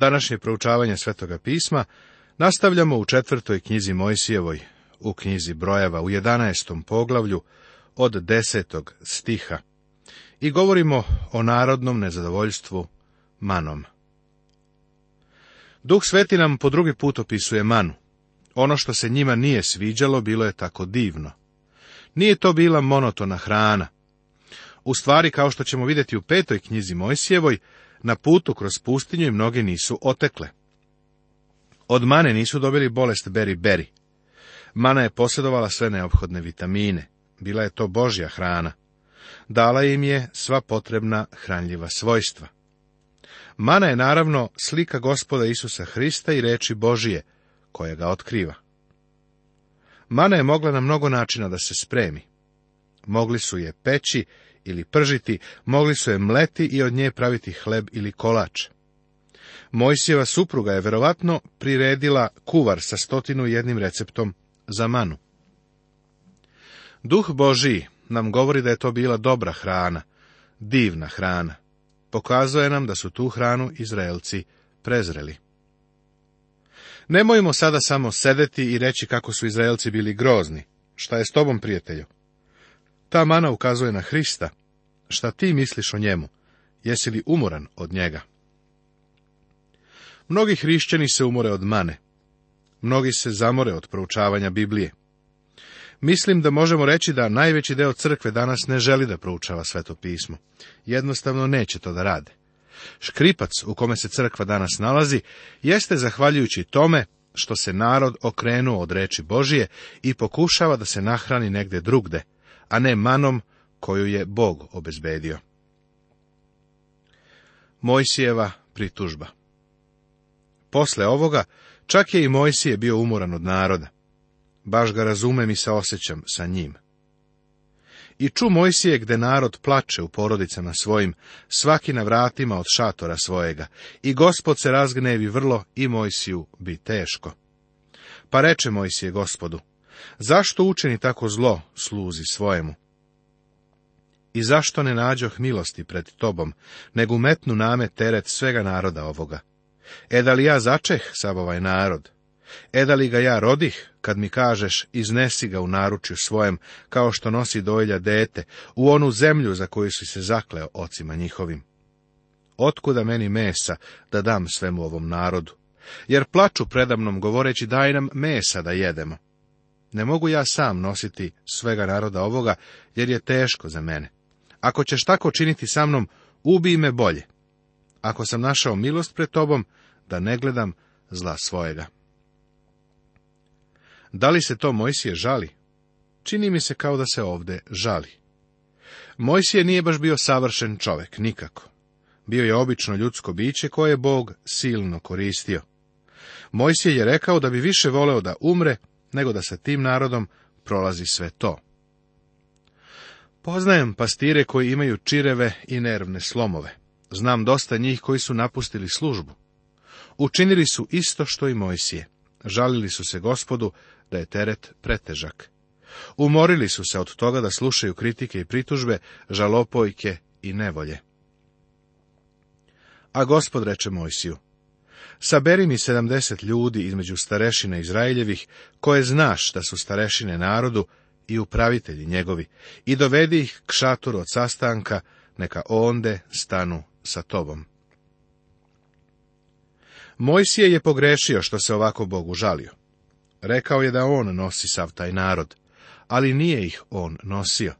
Današnje proučavanje Svetoga pisma nastavljamo u četvrtoj knjizi Mojsijevoj, u knjizi brojeva u 11. poglavlju od 10. stiha i govorimo o narodnom nezadovoljstvu manom. Duh Sveti nam po drugi put opisuje manu. Ono što se njima nije sviđalo bilo je tako divno. Nije to bila monotona hrana. U stvari, kao što ćemo vidjeti u petoj knjizi Mojsijevoj, na putu kroz pustinju i mnoge nisu otekle. Od mane nisu dobili bolest beri beri. Mana je posjedovala sve neophodne vitamine. Bila je to božja hrana. Dala im je sva potrebna hranljiva svojstva. Mana je naravno slika gospoda Isusa Hrista i reči Božije, koja ga otkriva. Mana je mogla na mnogo načina da se spremi. Mogli su je peći ili pržiti, mogli su je mleti i od nje praviti hleb ili kolač. Mojsijeva supruga je verovatno priredila kuvar sa stotinu jednim receptom za manu. Duh Božiji nam govori da je to bila dobra hrana, divna hrana. Pokazuje nam da su tu hranu Izraelci prezreli. Nemojmo sada samo sedeti i reći kako su Izraelci bili grozni. Šta je s tobom, prijatelju? Ta mana ukazuje na Hrista. Šta ti misliš o njemu? Jesi li umoran od njega? Mnogi hrišćani se umore od mane. Mnogi se zamore od proučavanja Biblije. Mislim da možemo reći da najveći deo crkve danas ne želi da proučava sveto pismo. Jednostavno neće to da rade. Škripac u kome se crkva danas nalazi jeste zahvaljujući tome što se narod okrenuo od reči Božije i pokušava da se nahrani negde drugde, a ne manom koju je Bog obezbedio. Mojsijeva pritužba Posle ovoga, čak je i Mojsije bio umoran od naroda. Baš ga razumem i saosećam sa njim. I ču Mojsije gde narod plače u porodicama svojim, svaki na vratima od šatora svojega, i gospod se razgnevi vrlo i Mojsiju bi teško. Pa reče Mojsije gospodu, Zašto učeni tako zlo sluzi svojemu? I zašto ne nađoh milosti pred tobom, nego metnu name teret svega naroda ovoga? E da li ja začeh sav ovaj narod? E da li ga ja rodih, kad mi kažeš, iznesi ga u naručju svojem, kao što nosi dojlja dete, u onu zemlju za koju si se zakleo ocima njihovim? Otkuda meni mesa, da dam svemu ovom narodu? Jer plaču predamnom govoreći, daj nam mesa da jedemo. Ne mogu ja sam nositi svega naroda ovoga, jer je teško za mene. Ako ćeš tako činiti sa mnom, ubij me bolje. Ako sam našao milost pred tobom, da ne gledam zla svojega. Da li se to Mojsije žali? Čini mi se kao da se ovde žali. Mojsije nije baš bio savršen čovjek, nikako. Bio je obično ljudsko biće koje je Bog silno koristio. Mojsije je rekao da bi više voleo da umre nego da sa tim narodom prolazi sve to. Poznajem pastire koji imaju čireve i nervne slomove. Znam dosta njih koji su napustili službu. Učinili su isto što i Mojsije. Žalili su se gospodu da je teret pretežak. Umorili su se od toga da slušaju kritike i pritužbe, žalopojke i nevolje. A gospod reče Mojsiju, Saberi mi sedamdeset ljudi između starešina Izraeljevih, koje znaš da su starešine narodu i upravitelji njegovi, i dovedi ih k šatoru od sastanka, neka onde stanu sa tobom. Mojsije je pogrešio što se ovako Bogu žalio. Rekao je da on nosi sav taj narod, ali nije ih on nosio.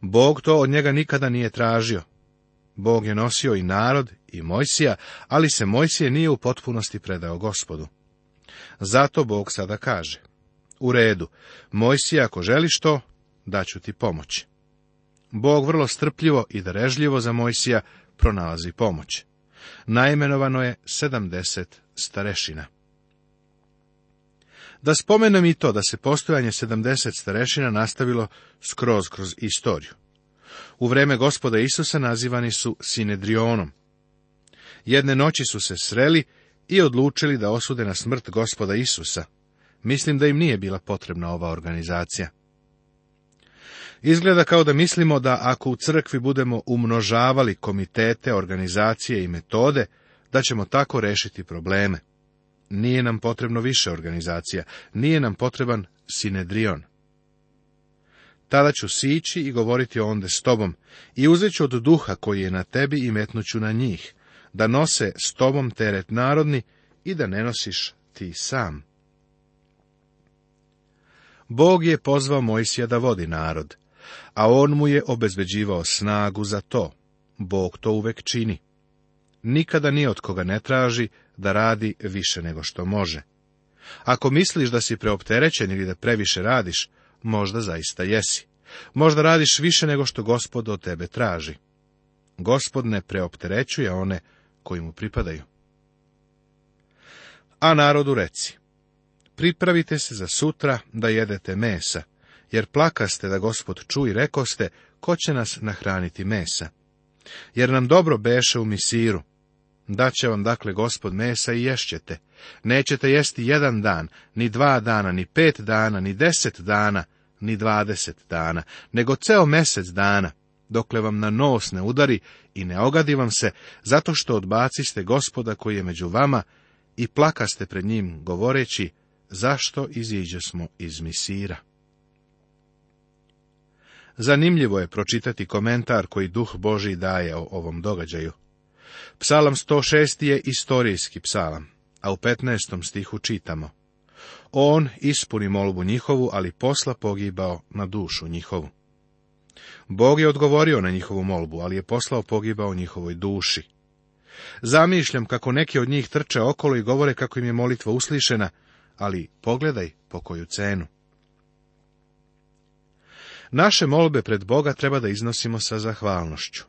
Bog to od njega nikada nije tražio. Bog je nosio i narod i Mojsija, ali se Mojsije nije u potpunosti predao gospodu. Zato Bog sada kaže, u redu, Mojsija, ako želiš to, daću ti pomoć. Bog vrlo strpljivo i darežljivo za Mojsija pronalazi pomoć. Naimenovano je sedamdeset starešina. Da spomenem i to da se postojanje sedamdeset starešina nastavilo skroz kroz istoriju. U vreme gospoda Isusa nazivani su Sinedrionom, Jedne noći su se sreli i odlučili da osude na smrt gospoda Isusa. Mislim da im nije bila potrebna ova organizacija. Izgleda kao da mislimo da ako u crkvi budemo umnožavali komitete, organizacije i metode, da ćemo tako rešiti probleme. Nije nam potrebno više organizacija, nije nam potreban sinedrion. Tada ću sići i govoriti onde s tobom i uzet ću od duha koji je na tebi i metnuću na njih, da nose s tobom teret narodni i da ne nosiš ti sam. Bog je pozvao Mojsija da vodi narod, a on mu je obezbeđivao snagu za to. Bog to uvek čini. Nikada ni od koga ne traži da radi više nego što može. Ako misliš da si preopterećen ili da previše radiš, možda zaista jesi. Možda radiš više nego što gospod od tebe traži. Gospod ne preopterećuje one koji mu pripadaju. A narodu reci, pripravite se za sutra da jedete mesa, jer plakaste da gospod čuj rekoste, ko će nas nahraniti mesa? Jer nam dobro beše u misiru. Daće vam dakle gospod mesa i ješćete. Nećete jesti jedan dan, ni dva dana, ni pet dana, ni deset dana, ni dvadeset dana, nego ceo mesec dana dokle vam na nos ne udari i ne ogadi vam se, zato što odbaciste gospoda koji je među vama i plakaste pred njim, govoreći, zašto iziđe smo iz misira. Zanimljivo je pročitati komentar koji duh Boži daje o ovom događaju. Psalam 106. je istorijski psalam, a u 15. stihu čitamo. On ispuni molbu njihovu, ali posla pogibao na dušu njihovu. Bog je odgovorio na njihovu molbu, ali je poslao pogiba u njihovoj duši. Zamišljam kako neki od njih trče okolo i govore kako im je molitva uslišena, ali pogledaj po koju cenu. Naše molbe pred Boga treba da iznosimo sa zahvalnošću,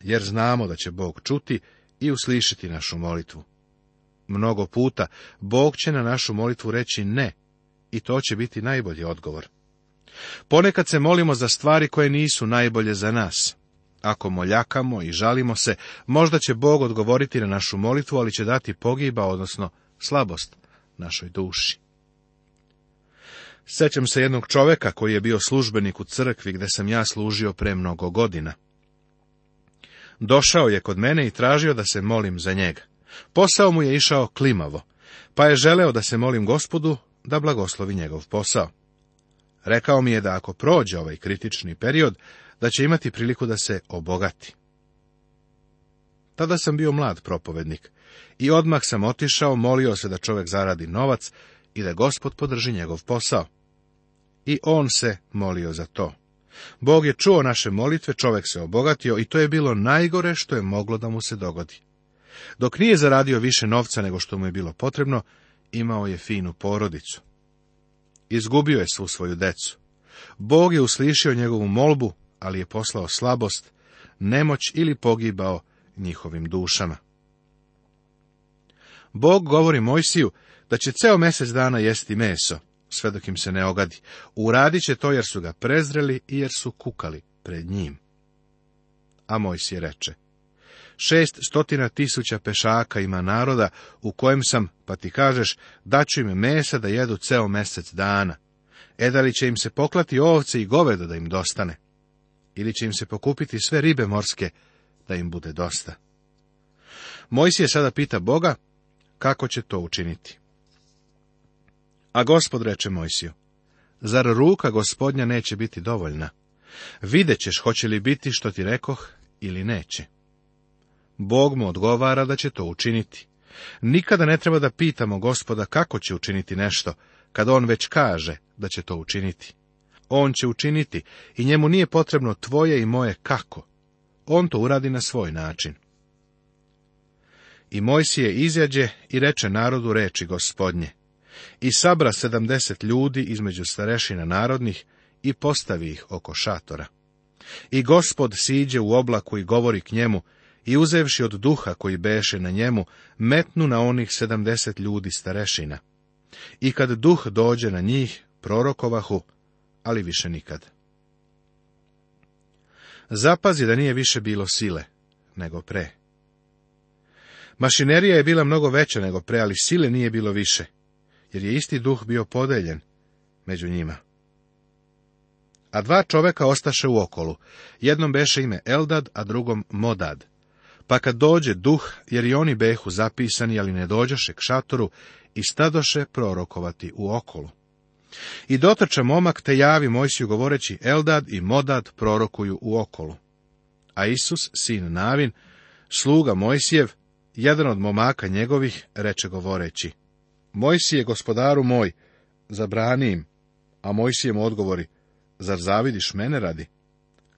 jer znamo da će Bog čuti i uslišiti našu molitvu. Mnogo puta Bog će na našu molitvu reći ne i to će biti najbolji odgovor. Ponekad se molimo za stvari koje nisu najbolje za nas. Ako moljakamo i žalimo se, možda će Bog odgovoriti na našu molitvu, ali će dati pogiba, odnosno slabost našoj duši. Sećam se jednog čoveka koji je bio službenik u crkvi gde sam ja služio pre mnogo godina. Došao je kod mene i tražio da se molim za njega. Posao mu je išao klimavo, pa je želeo da se molim gospodu da blagoslovi njegov posao. Rekao mi je da ako prođe ovaj kritični period, da će imati priliku da se obogati. Tada sam bio mlad propovednik i odmah sam otišao, molio se da čovjek zaradi novac i da gospod podrži njegov posao. I on se molio za to. Bog je čuo naše molitve, čovjek se obogatio i to je bilo najgore što je moglo da mu se dogodi. Dok nije zaradio više novca nego što mu je bilo potrebno, imao je finu porodicu. Izgubio je svu svoju decu. Bog je uslišio njegovu molbu, ali je poslao slabost, nemoć ili pogibao njihovim dušama. Bog govori Mojsiju da će ceo mjesec dana jesti meso, sve dok im se ne ogadi. Uradit će to jer su ga prezreli i jer su kukali pred njim. A Mojsije reče, šest stotina tisuća pešaka ima naroda u kojem sam, pa ti kažeš, daću im mesa da jedu ceo mjesec dana. E, da li će im se poklati ovce i goveda da im dostane. Ili će im se pokupiti sve ribe morske da im bude dosta. Mojsije sada pita Boga kako će to učiniti. A gospod reče Mojsiju, zar ruka gospodnja neće biti dovoljna? Videćeš ćeš hoće li biti što ti rekoh ili neće. Bog mu odgovara da će to učiniti. Nikada ne treba da pitamo gospoda kako će učiniti nešto, kada on već kaže da će to učiniti. On će učiniti i njemu nije potrebno tvoje i moje kako. On to uradi na svoj način. I Mojsije izjađe i reče narodu reči gospodnje. I sabra sedamdeset ljudi između starešina narodnih i postavi ih oko šatora. I gospod siđe u oblaku i govori k njemu, i uzevši od duha koji beše na njemu, metnu na onih sedamdeset ljudi starešina. I kad duh dođe na njih, prorokovahu, ali više nikad. Zapazi da nije više bilo sile, nego pre. Mašinerija je bila mnogo veća nego pre, ali sile nije bilo više, jer je isti duh bio podeljen među njima. A dva čoveka ostaše u okolu, jednom beše ime Eldad, a drugom Modad, pa kad dođe duh, jer i oni behu zapisani, ali ne dođoše k šatoru, i stadoše prorokovati u okolu. I dotrča momak, te javi Mojsiju govoreći, Eldad i Modad prorokuju u okolu. A Isus, sin Navin, sluga Mojsijev, jedan od momaka njegovih, reče govoreći, Mojsije, gospodaru moj, zabrani im, a mu odgovori, zar zavidiš mene radi?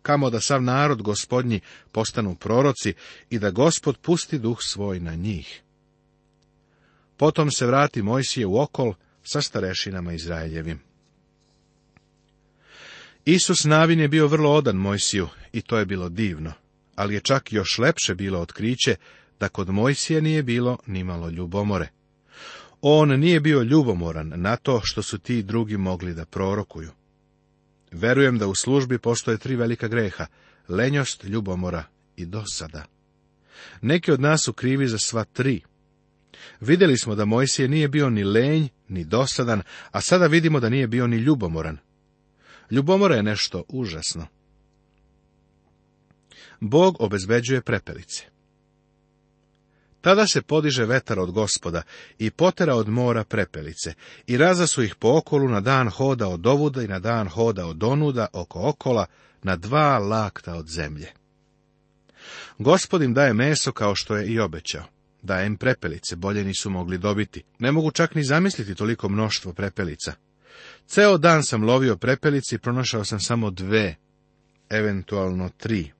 kamo da sav narod gospodnji postanu proroci i da gospod pusti duh svoj na njih. Potom se vrati Mojsije u okol sa starešinama Izraeljevim. Isus Navin je bio vrlo odan Mojsiju i to je bilo divno, ali je čak još lepše bilo otkriće da kod Mojsije nije bilo nimalo ljubomore. On nije bio ljubomoran na to što su ti drugi mogli da prorokuju. Verujem da u službi postoje tri velika greha, lenjost, ljubomora i dosada. Neki od nas su krivi za sva tri. Vidjeli smo da Mojsije nije bio ni lenj, ni dosadan, a sada vidimo da nije bio ni ljubomoran. Ljubomora je nešto užasno. Bog obezbeđuje prepelice. Tada se podiže vetar od gospoda i potera od mora prepelice i su ih po okolu na dan hoda od ovuda i na dan hoda od onuda oko okola na dva lakta od zemlje. Gospodin daje meso kao što je i obećao. Daje im prepelice, bolje nisu mogli dobiti. Ne mogu čak ni zamisliti toliko mnoštvo prepelica. Ceo dan sam lovio prepelici i pronašao sam samo dve, eventualno tri.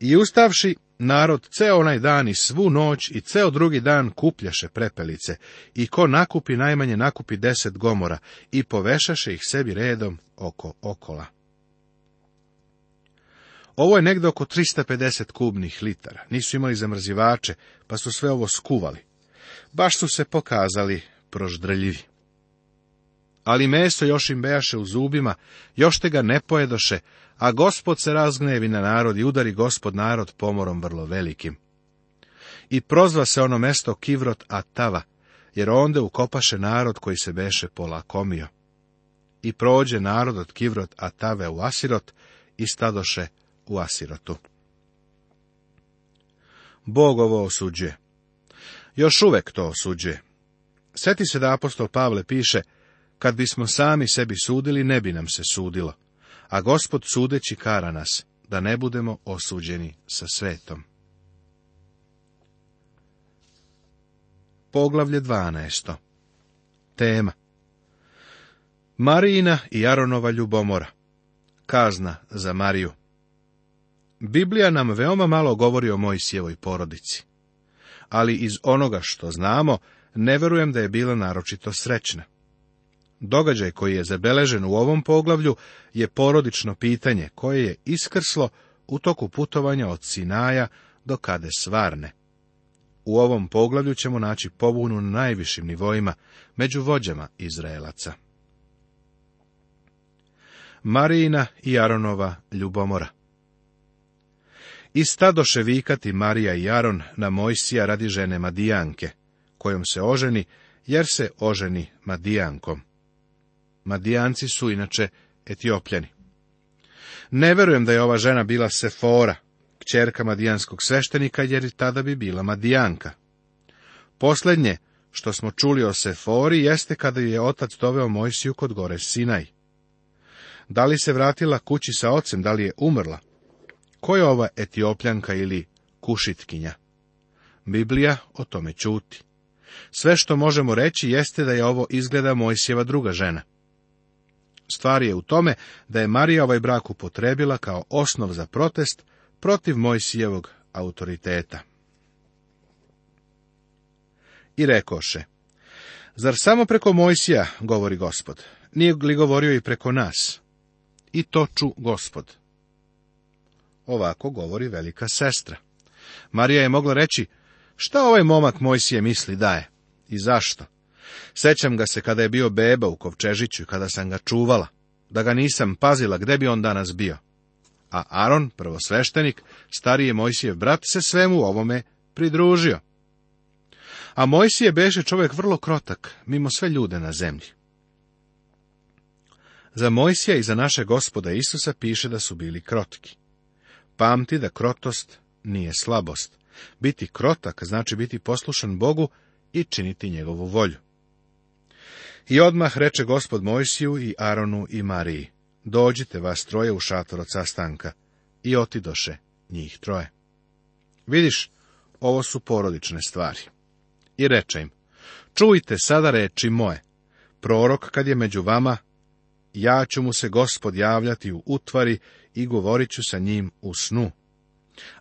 I ustavši, narod ceo onaj dan i svu noć i ceo drugi dan kupljaše prepelice, i ko nakupi najmanje nakupi deset gomora, i povešaše ih sebi redom oko okola. Ovo je negde oko 350 kubnih litara. Nisu imali zamrzivače, pa su sve ovo skuvali. Baš su se pokazali proždrljivi ali meso još im bejaše u zubima, još te ga ne pojedoše, a gospod se razgnevi na narod i udari gospod narod pomorom vrlo velikim. I prozva se ono mesto Kivrot Atava, jer onda ukopaše narod koji se beše polakomio. I prođe narod od Kivrot Atave u Asirot i stadoše u Asirotu. Bog ovo osuđuje. Još uvek to osuđuje. Sjeti se da apostol Pavle piše, kad bismo sami sebi sudili, ne bi nam se sudilo, a gospod sudeći kara nas, da ne budemo osuđeni sa svetom. Poglavlje 12. Tema Marijina i Aronova ljubomora Kazna za Mariju Biblija nam veoma malo govori o sjevoj porodici. Ali iz onoga što znamo, ne verujem da je bila naročito srećna. Događaj koji je zabeležen u ovom poglavlju je porodično pitanje koje je iskrslo u toku putovanja od Sinaja do Kade Svarne. U ovom poglavlju ćemo naći pobunu na najvišim nivojima među vođama Izraelaca. Marina i Aronova ljubomora I stadoše vikati Marija i Aron na Mojsija radi žene Madijanke, kojom se oženi, jer se oženi Madijankom. Madijanci su inače etiopljani. Ne verujem da je ova žena bila Sefora, kćerka madijanskog sveštenika, jer tada bi bila Madijanka. Posljednje što smo čuli o Sefori jeste kada je otac doveo Mojsiju kod gore Sinaj. Da li se vratila kući sa ocem, da li je umrla? Ko je ova etiopljanka ili kušitkinja? Biblija o tome čuti. Sve što možemo reći jeste da je ovo izgleda Mojsijeva druga žena. Stvar je u tome da je Marija ovaj brak upotrebila kao osnov za protest protiv Mojsijevog autoriteta. I rekoše, zar samo preko Mojsija govori gospod? Nije li govorio i preko nas? I to ču gospod. Ovako govori velika sestra. Marija je mogla reći, šta ovaj momak Mojsije misli daje? I zašto? Sećam ga se kada je bio beba u Kovčežiću, kada sam ga čuvala. Da ga nisam pazila, gde bi on danas bio? A Aron, prvosveštenik, stariji Mojsijev brat, se svemu ovome pridružio. A Mojsije beše čovjek vrlo krotak, mimo sve ljude na zemlji. Za Mojsija i za naše gospoda Isusa piše da su bili krotki. Pamti da krotost nije slabost. Biti krotak znači biti poslušan Bogu i činiti njegovu volju. I odmah reče gospod Mojsiju i Aronu i Mariji, dođite vas troje u šator od sastanka. I otidoše njih troje. Vidiš, ovo su porodične stvari. I reče im, čujte sada reči moje, prorok kad je među vama, ja ću mu se gospod javljati u utvari i govorit ću sa njim u snu.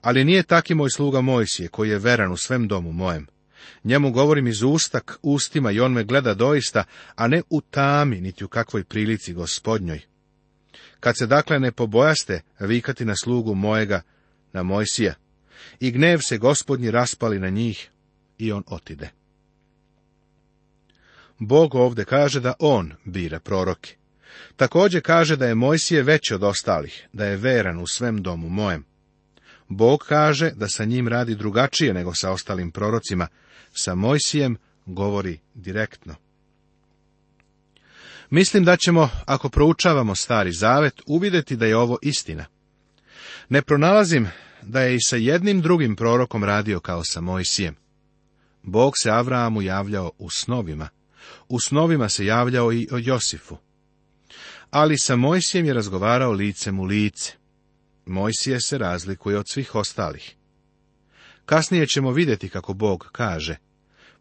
Ali nije taki moj sluga Mojsije, koji je veran u svem domu mojem. Njemu govorim iz ustak ustima i on me gleda doista, a ne u tami, niti u kakvoj prilici gospodnjoj. Kad se dakle ne pobojaste vikati na slugu mojega, na Mojsija, i gnev se gospodnji raspali na njih, i on otide. Bog ovde kaže da on bira proroke. Također kaže da je Mojsije veći od ostalih, da je veran u svem domu mojem. Bog kaže da sa njim radi drugačije nego sa ostalim prorocima. Sa Mojsijem govori direktno. Mislim da ćemo, ako proučavamo Stari Zavet, uvidjeti da je ovo istina. Ne pronalazim da je i sa jednim drugim prorokom radio kao sa Mojsijem. Bog se Avramu javljao u snovima. U snovima se javljao i o Josifu. Ali sa Mojsijem je razgovarao licem u lice. Mojsije se razlikuje od svih ostalih. Kasnije ćemo vidjeti kako Bog kaže,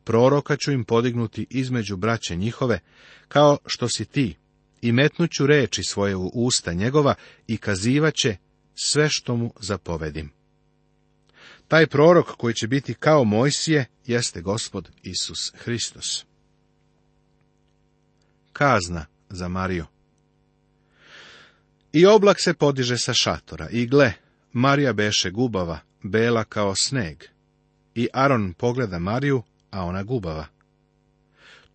proroka ću im podignuti između braće njihove, kao što si ti, i metnuću reči svoje u usta njegova i kazivaće sve što mu zapovedim. Taj prorok koji će biti kao Mojsije jeste gospod Isus Hristos. Kazna za Mariju i oblak se podiže sa šatora, i gle, Marija beše gubava, bela kao sneg. I Aron pogleda Mariju, a ona gubava.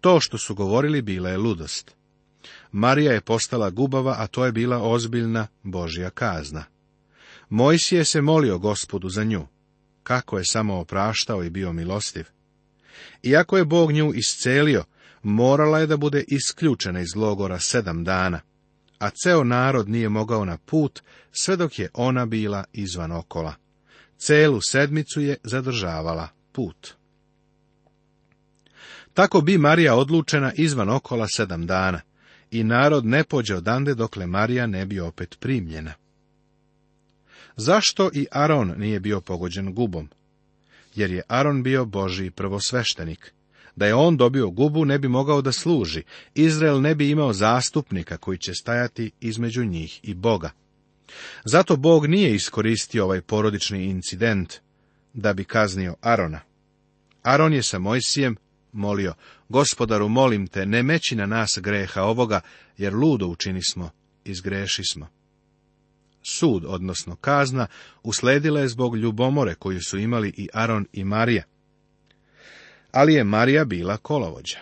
To što su govorili bila je ludost. Marija je postala gubava, a to je bila ozbiljna Božja kazna. Mojsije se molio gospodu za nju, kako je samo opraštao i bio milostiv. Iako je Bog nju iscelio, morala je da bude isključena iz logora sedam dana a ceo narod nije mogao na put, sve dok je ona bila izvan okola. Celu sedmicu je zadržavala put. Tako bi Marija odlučena izvan okola sedam dana, i narod ne pođe odande dokle Marija ne bi opet primljena. Zašto i Aron nije bio pogođen gubom? Jer je Aron bio Boži prvosveštenik. Da je on dobio gubu, ne bi mogao da služi. Izrael ne bi imao zastupnika koji će stajati između njih i Boga. Zato Bog nije iskoristio ovaj porodični incident da bi kaznio Arona. Aron je sa Mojsijem molio, gospodaru molim te, ne meći na nas greha ovoga, jer ludo učinismo, izgreši smo. Sud, odnosno kazna, usledila je zbog ljubomore koju su imali i Aron i Marija ali je Marija bila kolovođa.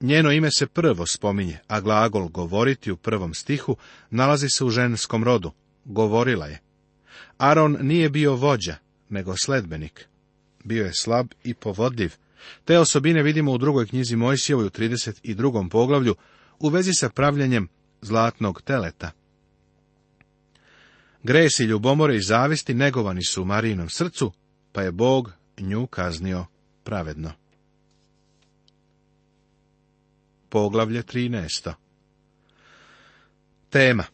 Njeno ime se prvo spominje, a glagol govoriti u prvom stihu nalazi se u ženskom rodu. Govorila je. Aron nije bio vođa, nego sledbenik. Bio je slab i povodljiv. Te osobine vidimo u drugoj knjizi Mojsijevoj u 32. poglavlju u vezi sa pravljenjem zlatnog teleta. Gresi, ljubomore i zavisti negovani su u Marijinom srcu, pa je Bog nju kaznio pravedno. Poglavlje 13. Tema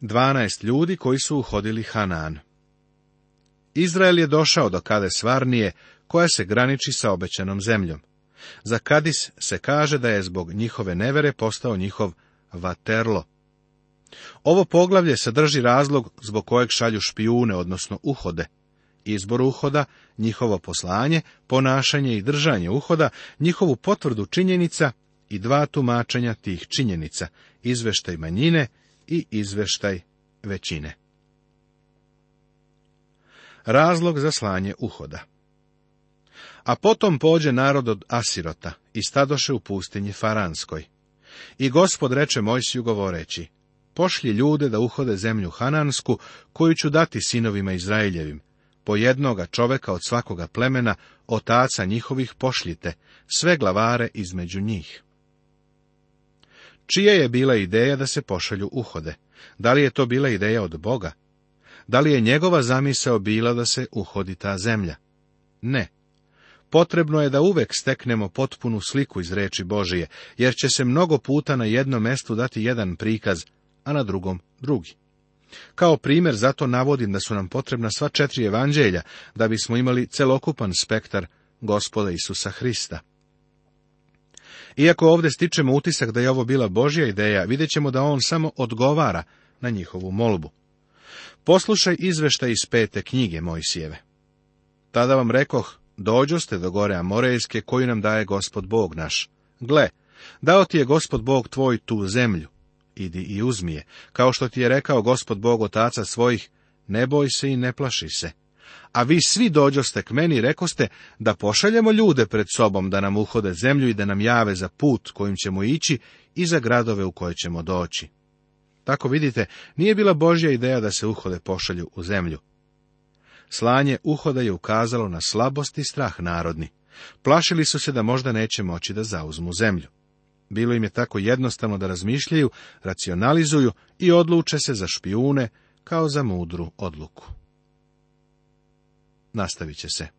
12 ljudi koji su uhodili Hanan Izrael je došao do Kade Svarnije, koja se graniči sa obećanom zemljom. Za Kadis se kaže da je zbog njihove nevere postao njihov vaterlo. Ovo poglavlje sadrži razlog zbog kojeg šalju špijune, odnosno uhode. Izbor uhoda, njihovo poslanje, ponašanje i držanje uhoda, njihovu potvrdu činjenica i dva tumačenja tih činjenica, izveštaj manjine i izveštaj većine. Razlog za slanje uhoda A potom pođe narod od Asirota i stadoše u pustinji Faranskoj. I gospod reče Mojsiju govoreći, pošlji ljude da uhode zemlju Hanansku, koju ću dati sinovima Izraeljevim. Po jednoga čoveka od svakoga plemena, otaca njihovih pošljite, sve glavare između njih. Čija je bila ideja da se pošalju uhode? Da li je to bila ideja od Boga? Da li je njegova zamisao bila da se uhodi ta zemlja? Ne. Potrebno je da uvek steknemo potpunu sliku iz reči Božije, jer će se mnogo puta na jednom mestu dati jedan prikaz, a na drugom drugi. Kao primjer zato navodim da su nam potrebna sva četiri evanđelja, da bismo imali celokupan spektar gospoda Isusa Hrista. Iako ovdje stičemo utisak da je ovo bila Božja ideja, vidjet ćemo da on samo odgovara na njihovu molbu. Poslušaj izvešta iz pete knjige sjeve. Tada vam rekoh, dođoste do gore Amorejske koju nam daje gospod Bog naš. Gle, dao ti je gospod Bog tvoj tu zemlju. Idi i uzmije, kao što ti je rekao gospod Bog otaca svojih, ne boj se i ne plaši se. A vi svi dođoste k meni i rekoste da pošaljemo ljude pred sobom da nam uhode zemlju i da nam jave za put kojim ćemo ići i za gradove u koje ćemo doći. Tako vidite, nije bila Božja ideja da se uhode pošalju u zemlju. Slanje uhoda je ukazalo na slabost i strah narodni. Plašili su se da možda neće moći da zauzmu zemlju. Bilo im je tako jednostavno da razmišljaju, racionalizuju i odluče se za špijune kao za mudru odluku nastavit će se.